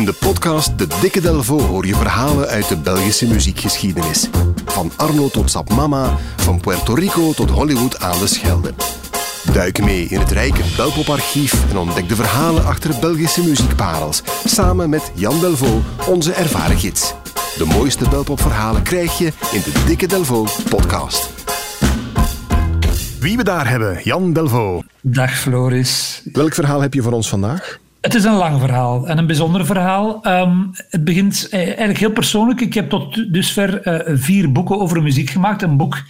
In de podcast De Dikke Delvo hoor je verhalen uit de Belgische muziekgeschiedenis. Van Arno tot Sap Mama, van Puerto Rico tot Hollywood aan de Schelde. Duik mee in het rijke Belpoparchief en ontdek de verhalen achter Belgische muziekparels. Samen met Jan Delvo, onze ervaren gids. De mooiste Belpopverhalen krijg je in de Dikke Delvo podcast. Wie we daar hebben, Jan Delvo. Dag Floris. Welk verhaal heb je voor ons vandaag? Het is een lang verhaal en een bijzonder verhaal. Ehm, het begint eh, eigenlijk heel persoonlijk. Ik heb tot dusver uh, vier boeken over muziek gemaakt. Een boek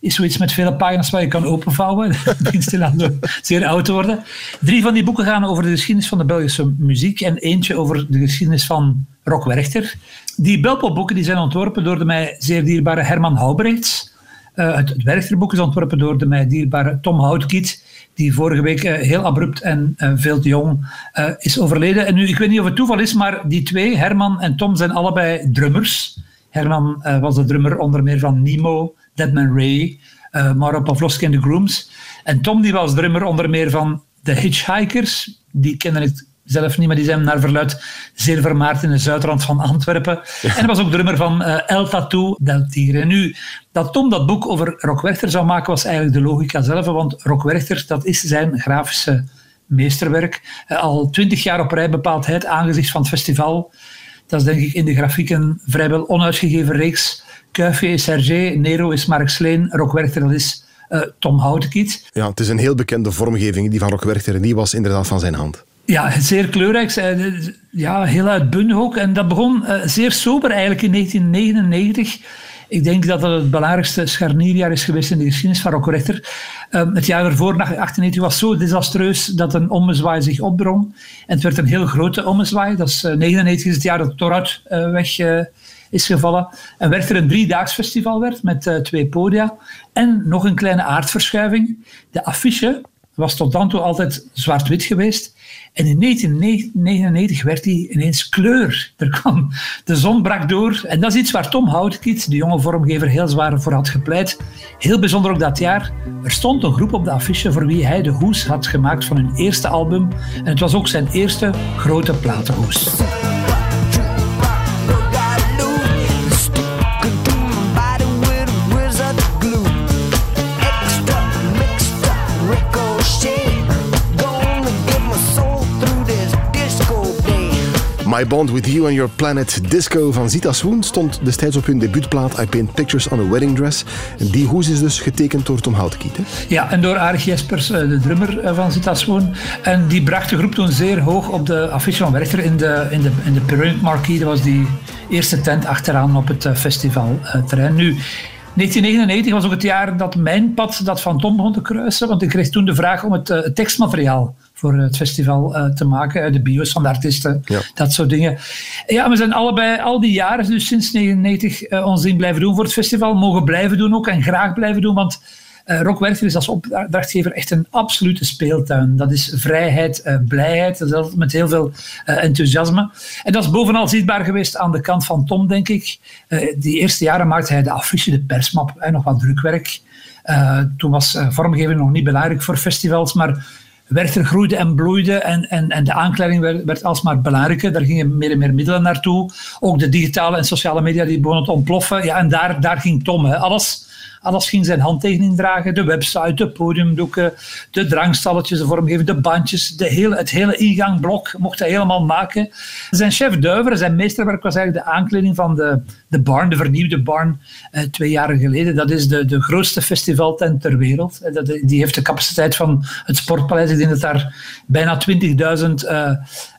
is zoiets met vele pagina's waar je kan openvouwen. Het begint stilaan zeer oud te worden. Drie van die boeken gaan over de geschiedenis van de Belgische muziek en eentje over de geschiedenis van Rock Werchter. Die Belpop-boeken die zijn ontworpen door de mij zeer dierbare Herman Houbrechts. Uh, het, het Werchterboek is ontworpen door de mij dierbare Tom Houtkiet die vorige week uh, heel abrupt en uh, veel te jong uh, is overleden. En nu, ik weet niet of het toeval is, maar die twee, Herman en Tom, zijn allebei drummers. Herman was de drummer onder meer van Nemo, Deadman Ray, Mauro Pavlovsky en The Grooms. En Tom die was drummer onder meer van The Hitchhikers. Die kennen het zelf niet, maar die zijn naar verluid zeer vermaard in de zuidrand van Antwerpen. En hij was ook drummer van uh, El Tattoo del Tigre. En nu, dat Tom dat boek over Rock Werchter zou maken, was eigenlijk de logica zelf, want Rock Werchter, dat is zijn grafische meesterwerk. Uh, al twintig jaar op rij bepaalt hij het aangezicht van het festival. Dat is denk ik in de grafieken vrijwel onuitgegeven reeks. Kuifje is Serge, Nero is Mark Sleen, Rock Werchter dat is uh, Tom Houtenkiet. Ja, het is een heel bekende vormgeving, die van Rock Werchter, en die was inderdaad van zijn hand. Ja, zeer kleurrijk. Ja, heel uitbundig ook. En dat begon uh, zeer sober eigenlijk in 1999. Ik denk dat dat het belangrijkste scharnierjaar is geweest in de geschiedenis van Rockrechter. Um, het jaar ervoor, 1998, was zo desastreus dat een ommezwaai zich opdrong. En het werd een heel grote ommezwaai. Dat is uh, 99 is het jaar dat uh, weg is gevallen. En werd er een driedaags festival werd met twee podia. En nog een kleine aardverschuiving. De affiche was tot dan toe altijd zwart-wit geweest. En in 1999 werd hij ineens kleur. Er kwam, de zon brak door. En dat is iets waar Tom Houtkiet, de jonge vormgever, heel zwaar voor had gepleit. Heel bijzonder ook dat jaar. Er stond een groep op de affiche voor wie hij de hoes had gemaakt van hun eerste album. En het was ook zijn eerste grote platenhoes. My Bond With You and Your Planet Disco van Zita Swoon stond destijds op hun debuutplaat I Paint Pictures on a Wedding Dress. Die hoes is dus getekend door Tom Houtkiet. Ja, en door Arie Jespers, de drummer van Zita Swoon. En die bracht de groep toen zeer hoog op de affiche van Werchter in de, in de, in de Pyramid Marquee. Dat was die eerste tent achteraan op het festivalterrein. Nu, 1999 was ook het jaar dat mijn pad dat van Tom begon te kruisen. Want ik kreeg toen de vraag om het, uh, tekstmateriaal voor het festival uh, te maken. De bio's van de artiesten, ja. dat soort dingen. Ja, we zijn allebei al die jaren, dus sinds 1999, uh, ons ding blijven doen voor het festival. Mogen blijven doen ook en graag blijven doen. Want uh, Rock is als opdrachtgever echt een absolute speeltuin. Dat is vrijheid, uh, blijheid, dat is met heel veel uh, enthousiasme. En dat is bovenal zichtbaar geweest aan de kant van Tom, denk ik. die eerste jaren maakte hij de affiche, de persmap, en nog wat drukwerk. toen was vormgeving nog niet belangrijk voor festivals, maar Werchter groeide en bloeide en, en, en de aankleding werd, werd alsmaar belangrijker. Daar gingen meer en meer middelen naartoe. Ook de digitale en sociale media die begonnen te ontploffen. Ja, en daar, daar ging Tom. Hè. Alles alles ging zijn handtekening dragen. De website, de podiumdoeken, de drangstalletjes, de de bandjes. De het hele ingangblok mocht hij helemaal maken. Zijn chef Duiver, zijn meesterwerk was eigenlijk de aankleding van de, de Barn, de vernieuwde Barn, eh, twee jaar geleden. Dat is de, de grootste festivaltent ter wereld. Dat, die heeft de capaciteit van het Sportpaleis. Ik denk dat daar bijna 20.000 uh,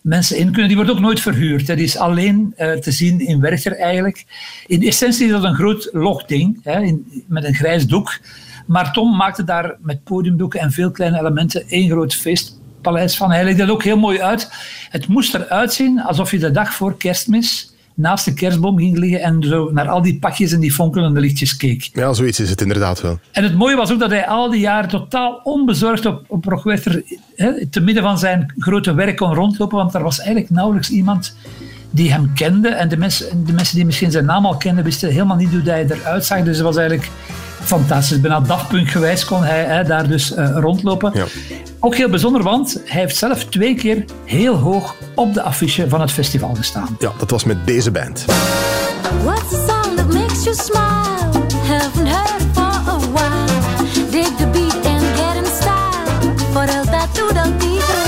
mensen in kunnen. Die wordt ook nooit verhuurd. Die is alleen te zien in Werchter eigenlijk. In essentie is dat een groot logding in, met een grijs doek. Maar Tom maakte daar met podiumdoeken en veel kleine elementen één groot feestpaleis van. Hij legde dat ook heel mooi uit. Het moest eruit zien alsof je de dag voor kerstmis naast de kerstboom ging liggen en zo naar al die pakjes en die fonkelende lichtjes keek. Ja, zoiets is het inderdaad wel. En het mooie was ook dat hij al die jaren totaal onbezorgd op, op Rockwerter, te midden van zijn grote werk kon rondlopen, want er was eigenlijk nauwelijks iemand die hem kende. En de mensen, de mensen die misschien zijn naam al kenden, wisten helemaal niet hoe hij eruit zag. Dus het was eigenlijk fantastisch. Bijna dagpuntgewijs kon hij hè, daar dus uh, rondlopen. Ja. Ook heel bijzonder, want hij heeft zelf twee keer heel hoog op de affiche van het festival gestaan. Ja, dat was met deze band. What's the song that makes you smile? Haven't heard for a while. Dig the beat and get in style. For el tattoo del tigre.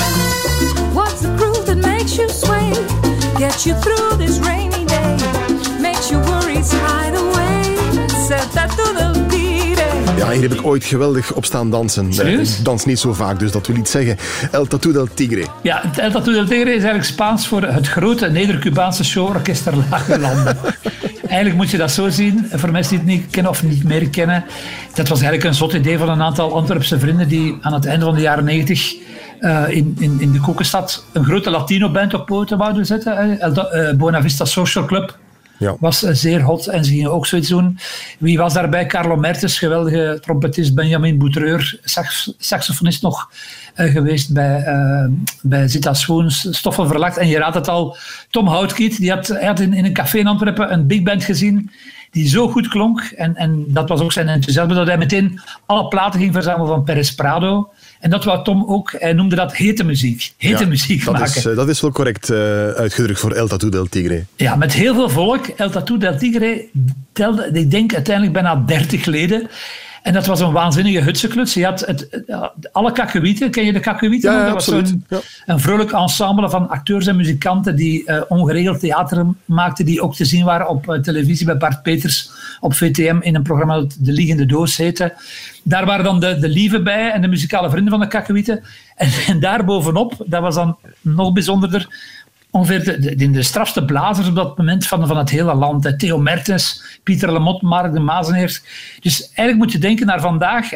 What's the groove that makes you sway? Get you through this rainy hier heb ik ooit geweldig op staan dansen. Serieus? Ik dans niet zo vaak, dus dat wil iets zeggen. El Tatu del Tigre. Ja, El Tatu del Tigre is eigenlijk Spaans voor het grote Neder-Cubaanse showorkest der lage landen. eigenlijk moet je dat zo zien, voor mensen die het niet kennen of niet meer kennen. Dat was eigenlijk een zot idee van een aantal Antwerpse vrienden die aan het einde van de jaren 90 uh, eh, in, in, in de Kokenstad een grote Latino-band op poten wouden zetten. Uh, Buena Social Club ja. was eh, zeer hot en ze gingen ook zoiets doen. Wie was daarbij? Carlo Mertens, geweldige trompetist, Benjamin Boutreur, sax saxofonist nog uh, geweest bij, uh, bij Zita Swoons, Stoffel Verlakt. En je raadt het al, Tom Houtkiet, die had, hij had in, in een café in Antwerpen een big band gezien die zo goed klonk. En, en dat was ook zijn enthousiasme, dat hij meteen alle platen ging verzamelen van Perez Prado. En dat wou Tom ook, hij noemde dat hete muziek. Hete muziek dat maken. Is, eh, dat is wel correct uh, uitgedrukt voor El Tatu del Tigre. Ja, met heel veel volk. El Tatu del Tigre telde, ik denk uiteindelijk bijna 30 leden. En dat was een waanzinnige hutsekluts. Je had het, alle kakkewieten, ken je de kakkewieten? Ja, dat was. Een, een vrolijk ensemble van acteurs en muzikanten die uh, ongeregeld theater maakten, die ook te zien waren op uh, televisie bij Bart Peters op VTM in een programma dat De Liegende Doos heette. Daar waren dan de, de lieve bij en de muzikale vrienden van de kakkewieten. En, en daar bovenop, dat was dan nog bijzonderder, ongeveer de, de, strafste blazers op dat moment van, van het hele land. Theo Mertens, Pieter Lemot, Mark de Mazenheers. Dus eigenlijk moet je denken naar vandaag.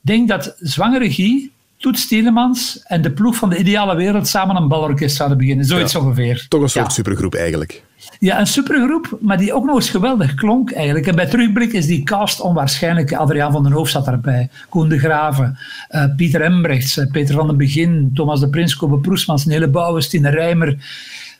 Denk dat zwangere Guy, Toets Tielemans en de ploeg van de ideale wereld samen een balorkest zouden beginnen. Zoiets ongeveer. Toch een soort supergroep eigenlijk. Ja, een supergroep, maar die ook nog eens geweldig klonk eigenlijk. En bij terugblik is die cast onwaarschijnlijk. Adriaan van den Hoof zat daarbij, Koen de Graven, uh, Pieter Embrechts, uh, Peter van den Begin, Thomas de Prins, Kobe Proesmans, Nele Bouwens, Tine Rijmer.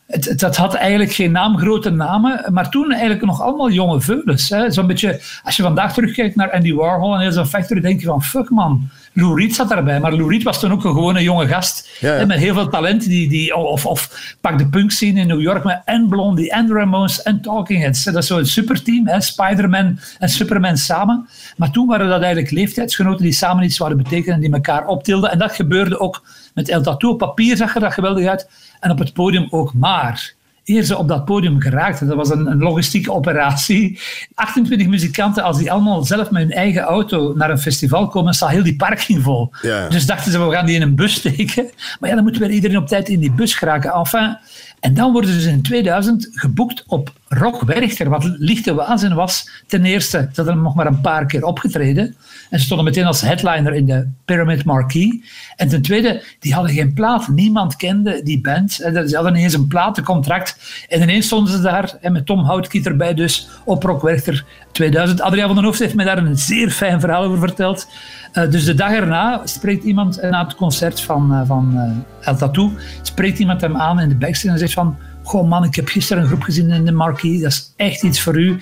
Het, het, had eigenlijk geen naam, grote namen, maar toen eigenlijk nog allemaal jonge veulens. Zo'n beetje, als je vandaag terugkijkt naar Andy Warhol en heel zijn factory, denk je van fuck man, Lou Reed zat daarbij, maar Lou Reed was toen ook een gewone jonge gast. met heel veel talent. Die, die, of, of pak de punk scene in New York met en Blondie, en Ramones, en Talking Heads. Dat is zo'n superteam, Spider-Man en Superman samen. Maar toen waren dat eigenlijk leeftijdsgenoten die samen iets zouden betekenen en die elkaar optilden. En dat gebeurde ook met El Tattoo. Op papier zag er dat geweldig uit. En op het podium ook. Maar eer ze op dat podium geraakten. Dat was een, een, logistieke operatie. 28 muzikanten, als die allemaal zelf met hun eigen auto naar een festival komen, staat heel die parking vol. Dus dachten ze, we gaan die in een bus steken. Maar ja, dan moeten we iedereen op tijd in die bus geraken. Enfin, en dan worden ze in 2000 geboekt op Rock Werchter, wat lichte waanzin was. Ten eerste, ze hadden nog maar een paar keer opgetreden. En ze stonden meteen als headliner in de Pyramid Marquee. En ten tweede, die hadden geen plaat. Niemand kende die band. Ze hadden niet eens een platencontract. En ineens stonden ze daar, en met Tom Houtkiet erbij dus, op Rock Werchter 2000. Adriaan van den Hoofd heeft mij daar een zeer fijn verhaal over verteld. Uh, dus de dag erna spreekt iemand, na het concert van, uh, van El Tattoo, spreekt iemand hem aan in de backstage en zegt van Goh man, ik heb gisteren een groep gezien in de Marquee, dat is echt iets voor u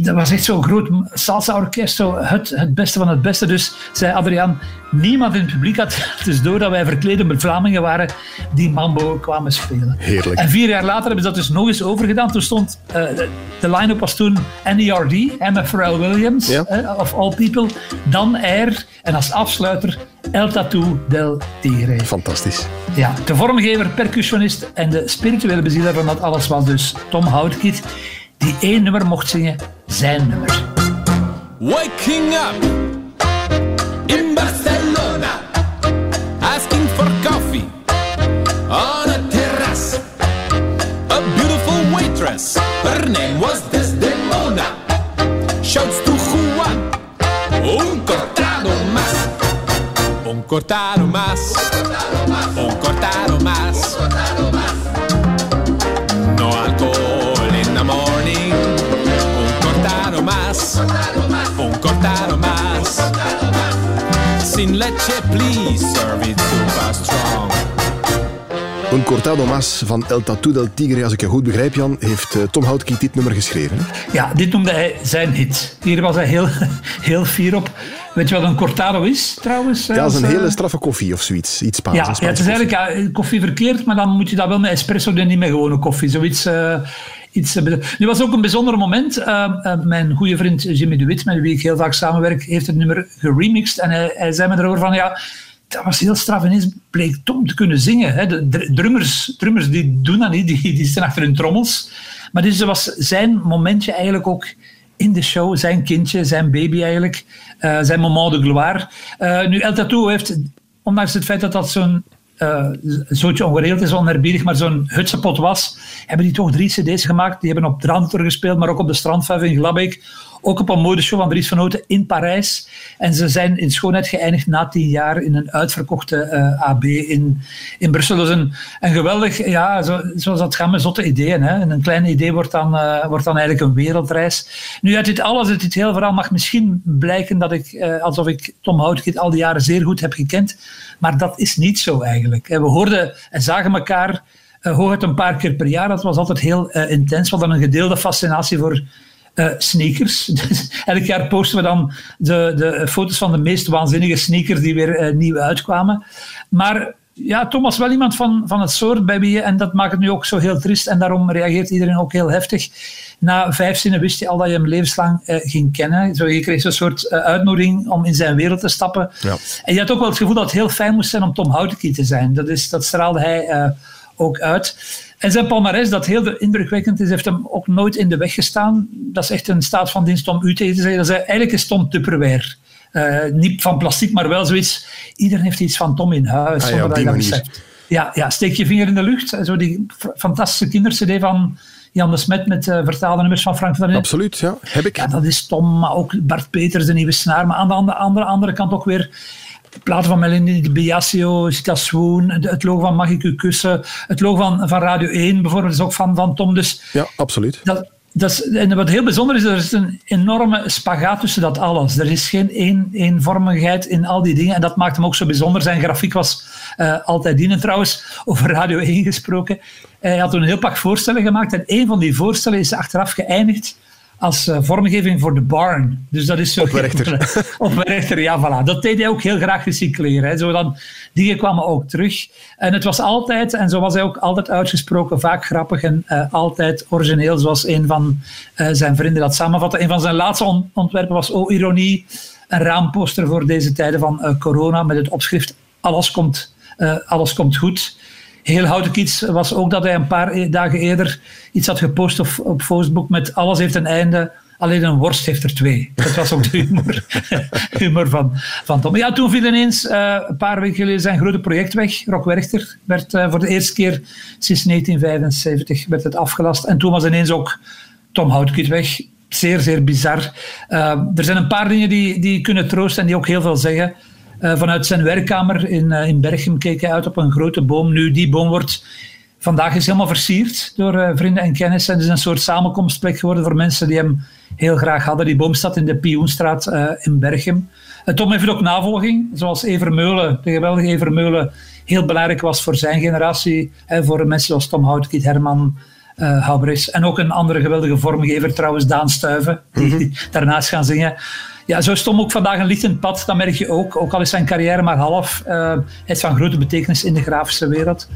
dat was echt zo'n groot salsa-orkest, zo het, het beste van het beste. Dus zei Adriaan, niemand in het publiek had dus door dat wij verklede met Vlamingen waren die mambo kwamen spelen. Heerlijk. En vier jaar later hebben ze dat dus nog eens overgedaan. Toen stond, uh, de line-up was toen NERD, Emma Pharrell Williams, ja. uh, of all people. Dan Air en als afsluiter El Tattoo del Tigre. Fantastisch. Ja, de vormgever, percussionist en de spirituele bezieler van dat alles was dus Tom Houtkiet die één nummer mocht zingen, zijn nummer. Waking up in Barcelona, asking for coffee on a terrace. A beautiful waitress, her name was Desdemona. Shouts to Juan, un cortado más. Un cortado más. Un cortado más. Leche, please serve it super strong. Een cortado mas van El Tatu del Tigre, als ik je goed begrijp, Jan, heeft uh, Tom Houtkiet dit nummer geschreven. Ja, dit noemde hij zijn hit. Hier was hij heel, heel fier op. Weet je wat een cortado is, trouwens? Ja, dat is een hele straffe koffie of zoiets. Iets Spaans. Ja, ja het is eigenlijk ja, koffie verkeerd, maar dan moet je dat wel met espresso doen, niet met gewone koffie. Zoiets... Uh, iets, nu was ook een bijzonder moment. mijn goede vriend Jimmy de Wit, met wie ik heel vaak samenwerk, heeft het nummer geremixed. En hij, hij zei me erover van, ja, dat was heel straf. Ineens bleek Tom te kunnen zingen. De drummers, drummers die doen dat niet, die, die achter hun trommels. Maar dus was zijn momentje eigenlijk ook in de show, zijn kindje, zijn baby eigenlijk, uh, zijn moment de gloire. Nu, El Tattoo heeft, ondanks het feit dat dat zo'n uh, zootje ongeregeld is, onerbiedig, maar zo'n hutsepot was, hebben die toch drie cd's gemaakt. Die hebben op Dranter gespeeld, maar ook op de Strandvijf in Glabbeek. Ook op een modeshow van Dries van Houten in Parijs. En ze zijn in schoonheid geëindigd na tien jaar in een uitverkochte uh, AB in, in Brussel. Dus een, een geweldig, ja, zo, zoals dat gaat met zotte ideeën. Hè. En een klein idee wordt dan, uh, wordt dan eigenlijk een wereldreis. Nu, uit dit alles, uit dit heel verhaal, mag misschien blijken dat ik, uh, alsof ik Tom Houtkiet al die jaren zeer goed heb gekend. Maar dat is niet zo eigenlijk. We hoorden en zagen elkaar uh, hooguit een paar keer per jaar. Dat was altijd heel intens. We hadden een gedeelde fascinatie voor uh, sneakers. Dus elk jaar posten we dan de, de foto's van de meest waanzinnige sneakers die weer uh, nieuw uitkwamen. Maar ja, Tom was wel iemand van, van het soort bij wie je, en dat maakt het nu ook zo heel triest, en daarom reageert iedereen ook heel heftig. Na vijf zinnen wist je al dat je hem levenslang uh, ging kennen. Zo, je kreeg zo'n soort uitnodiging om in zijn wereld te stappen. Ja. En je had ook wel het gevoel dat het heel fijn moest zijn om Tom Houtenkie te zijn. Dat, is, dat straalde hij ook uit. En zijn palmarès, dat heel indrukwekkend is, heeft hem ook nooit in de weg gestaan. Dat is echt een staat van dienst om u tegen te zeggen. Dat is eigenlijk is Tom Tupperware. Uh, niet van plastic, maar wel zoiets. Iedereen heeft iets van Tom in huis. Ah, ja, dat Ja, ja, steek je vinger in de lucht. Zo die fantastische kindercd van Jan de Smet met uh, vertaalde nummers van Frank van den Absoluut, ja. Heb ik. Ja, dat is Tom, maar ook Bart Peters, de nieuwe snaar. Maar aan de andere, andere, andere kant ook weer platen van Melanie Biasio, Sita Swoon, het logo van Mag ik u kussen, het logo van, van Radio 1 bijvoorbeeld is ook van, van Tom. Dus ja, absoluut. Dat, dat is, en wat heel bijzonder is, er is een enorme spagaat tussen dat alles. Er is geen één, eenvormigheid in al die dingen en dat maakt hem ook zo bijzonder. Zijn grafiek was uh, altijd dienen trouwens, over Radio 1 gesproken. Hij had toen een heel pak voorstellen gemaakt en een van die voorstellen is achteraf geëindigd als uh, vormgeving voor de barn. Dus dat is zo... Op Werchter. op Werchter, ja, voilà. Dat deed hij ook heel graag recycleren. Hè. Zo dan, die kwamen ook terug. En het was altijd, en zo was hij ook altijd uitgesproken, vaak grappig en uh, altijd origineel, zoals een van uh, zijn vrienden dat samenvatte. Een van zijn laatste on ontwerpen was, oh ironie, een raamposter voor deze tijden van corona met het opschrift alles komt, alles komt goed heel houten iets was ook dat hij een paar e- dagen eerder iets had gepost op, op Facebook met alles heeft een einde, alleen een worst heeft er twee. Dat was ook de humor, humor van, van Tom. Ja, toen viel ineens uh, een paar weken geleden zijn grote project weg. Rock Werchter werd uh, voor de eerste keer sinds 1975 werd het afgelast. En toen was ineens ook Tom Houtkiet weg. Zeer, zeer bizar. Uh, er zijn een paar dingen die, die kunnen troosten en die ook heel veel zeggen. Uh, vanuit zijn werkkamer in, uh, in Berchem keek hij uit op een grote boom. Nu, die boom wordt vandaag is helemaal versierd door uh, vrienden en kennissen. Het is een soort samenkomstplek geworden voor mensen die hem heel graag hadden. Die boom staat in de Pioenstraat in Berchem. Tom heeft ook navolging, zoals Evermeulen, de geweldige Evermeulen, heel belangrijk was voor zijn generatie. Hè, voor mensen zoals Tom Houtkiet, Herman uh, Habris. En ook een andere geweldige vormgever, trouwens, Daan Stuiven, die mm -hmm. daarnaast gaan zingen ja, zo is Tom ook vandaag een lichtend pad. Dat merk je ook. Ook al is zijn carrière maar half. Uh, hij is van grote betekenis in de grafische wereld.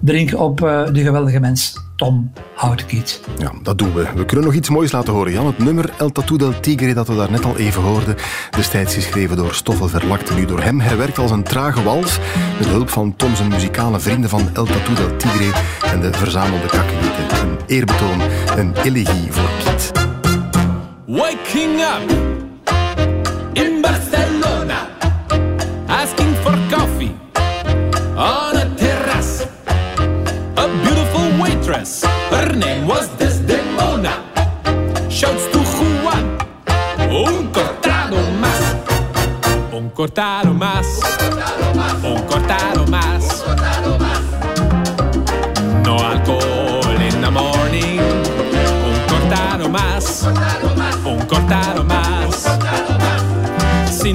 Drink op uh, de geweldige mens Tom Houtkiet. Ja, dat doen we. We kunnen nog iets moois laten horen, Jan. Het nummer El Tatu del Tigre dat we daar net al even hoorden. Destijds geschreven door Stoffel Verlakte. Nu door hem herwerkt als een trage wals. Met hulp van Tom zijn muzikale vrienden van El Tatu del Tigre en de verzamelde kakkewieten. Een eerbetoon, een elegie voor Piet. Waking up! In Barcelona,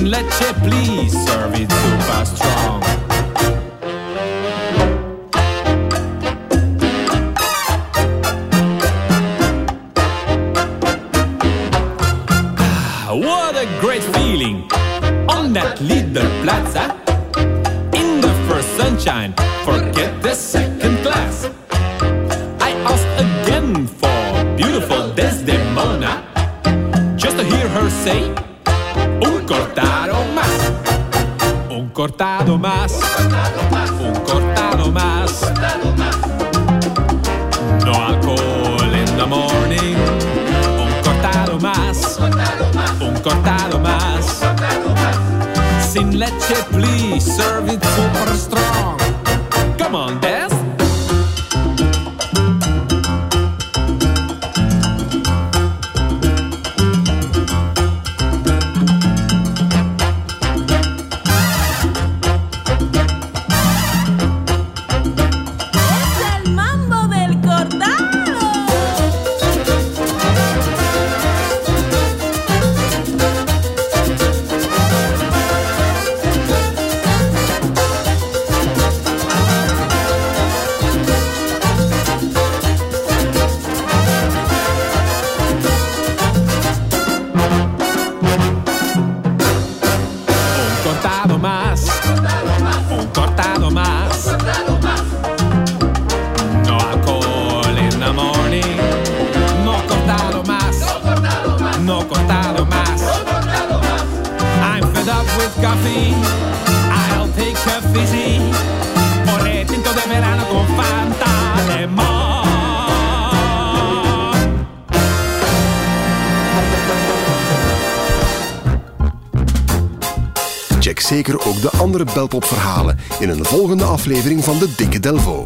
Sin leche, please serve it super strong. Ah, what a great feeling der plaza. In the first sunshine, forget cortado más, un cortado más. No alcohol in the morning, un cortado más, un cortado más. Sin leche, please, serve it super strong. Come on, Des. No cortado más. I'm fed up with coffee. I'll take a fizzy. Por tinto de verano con Fanta Lemon. Check zeker ook de andere Belpop-verhalen in een volgende aflevering van de Dikke Delvo.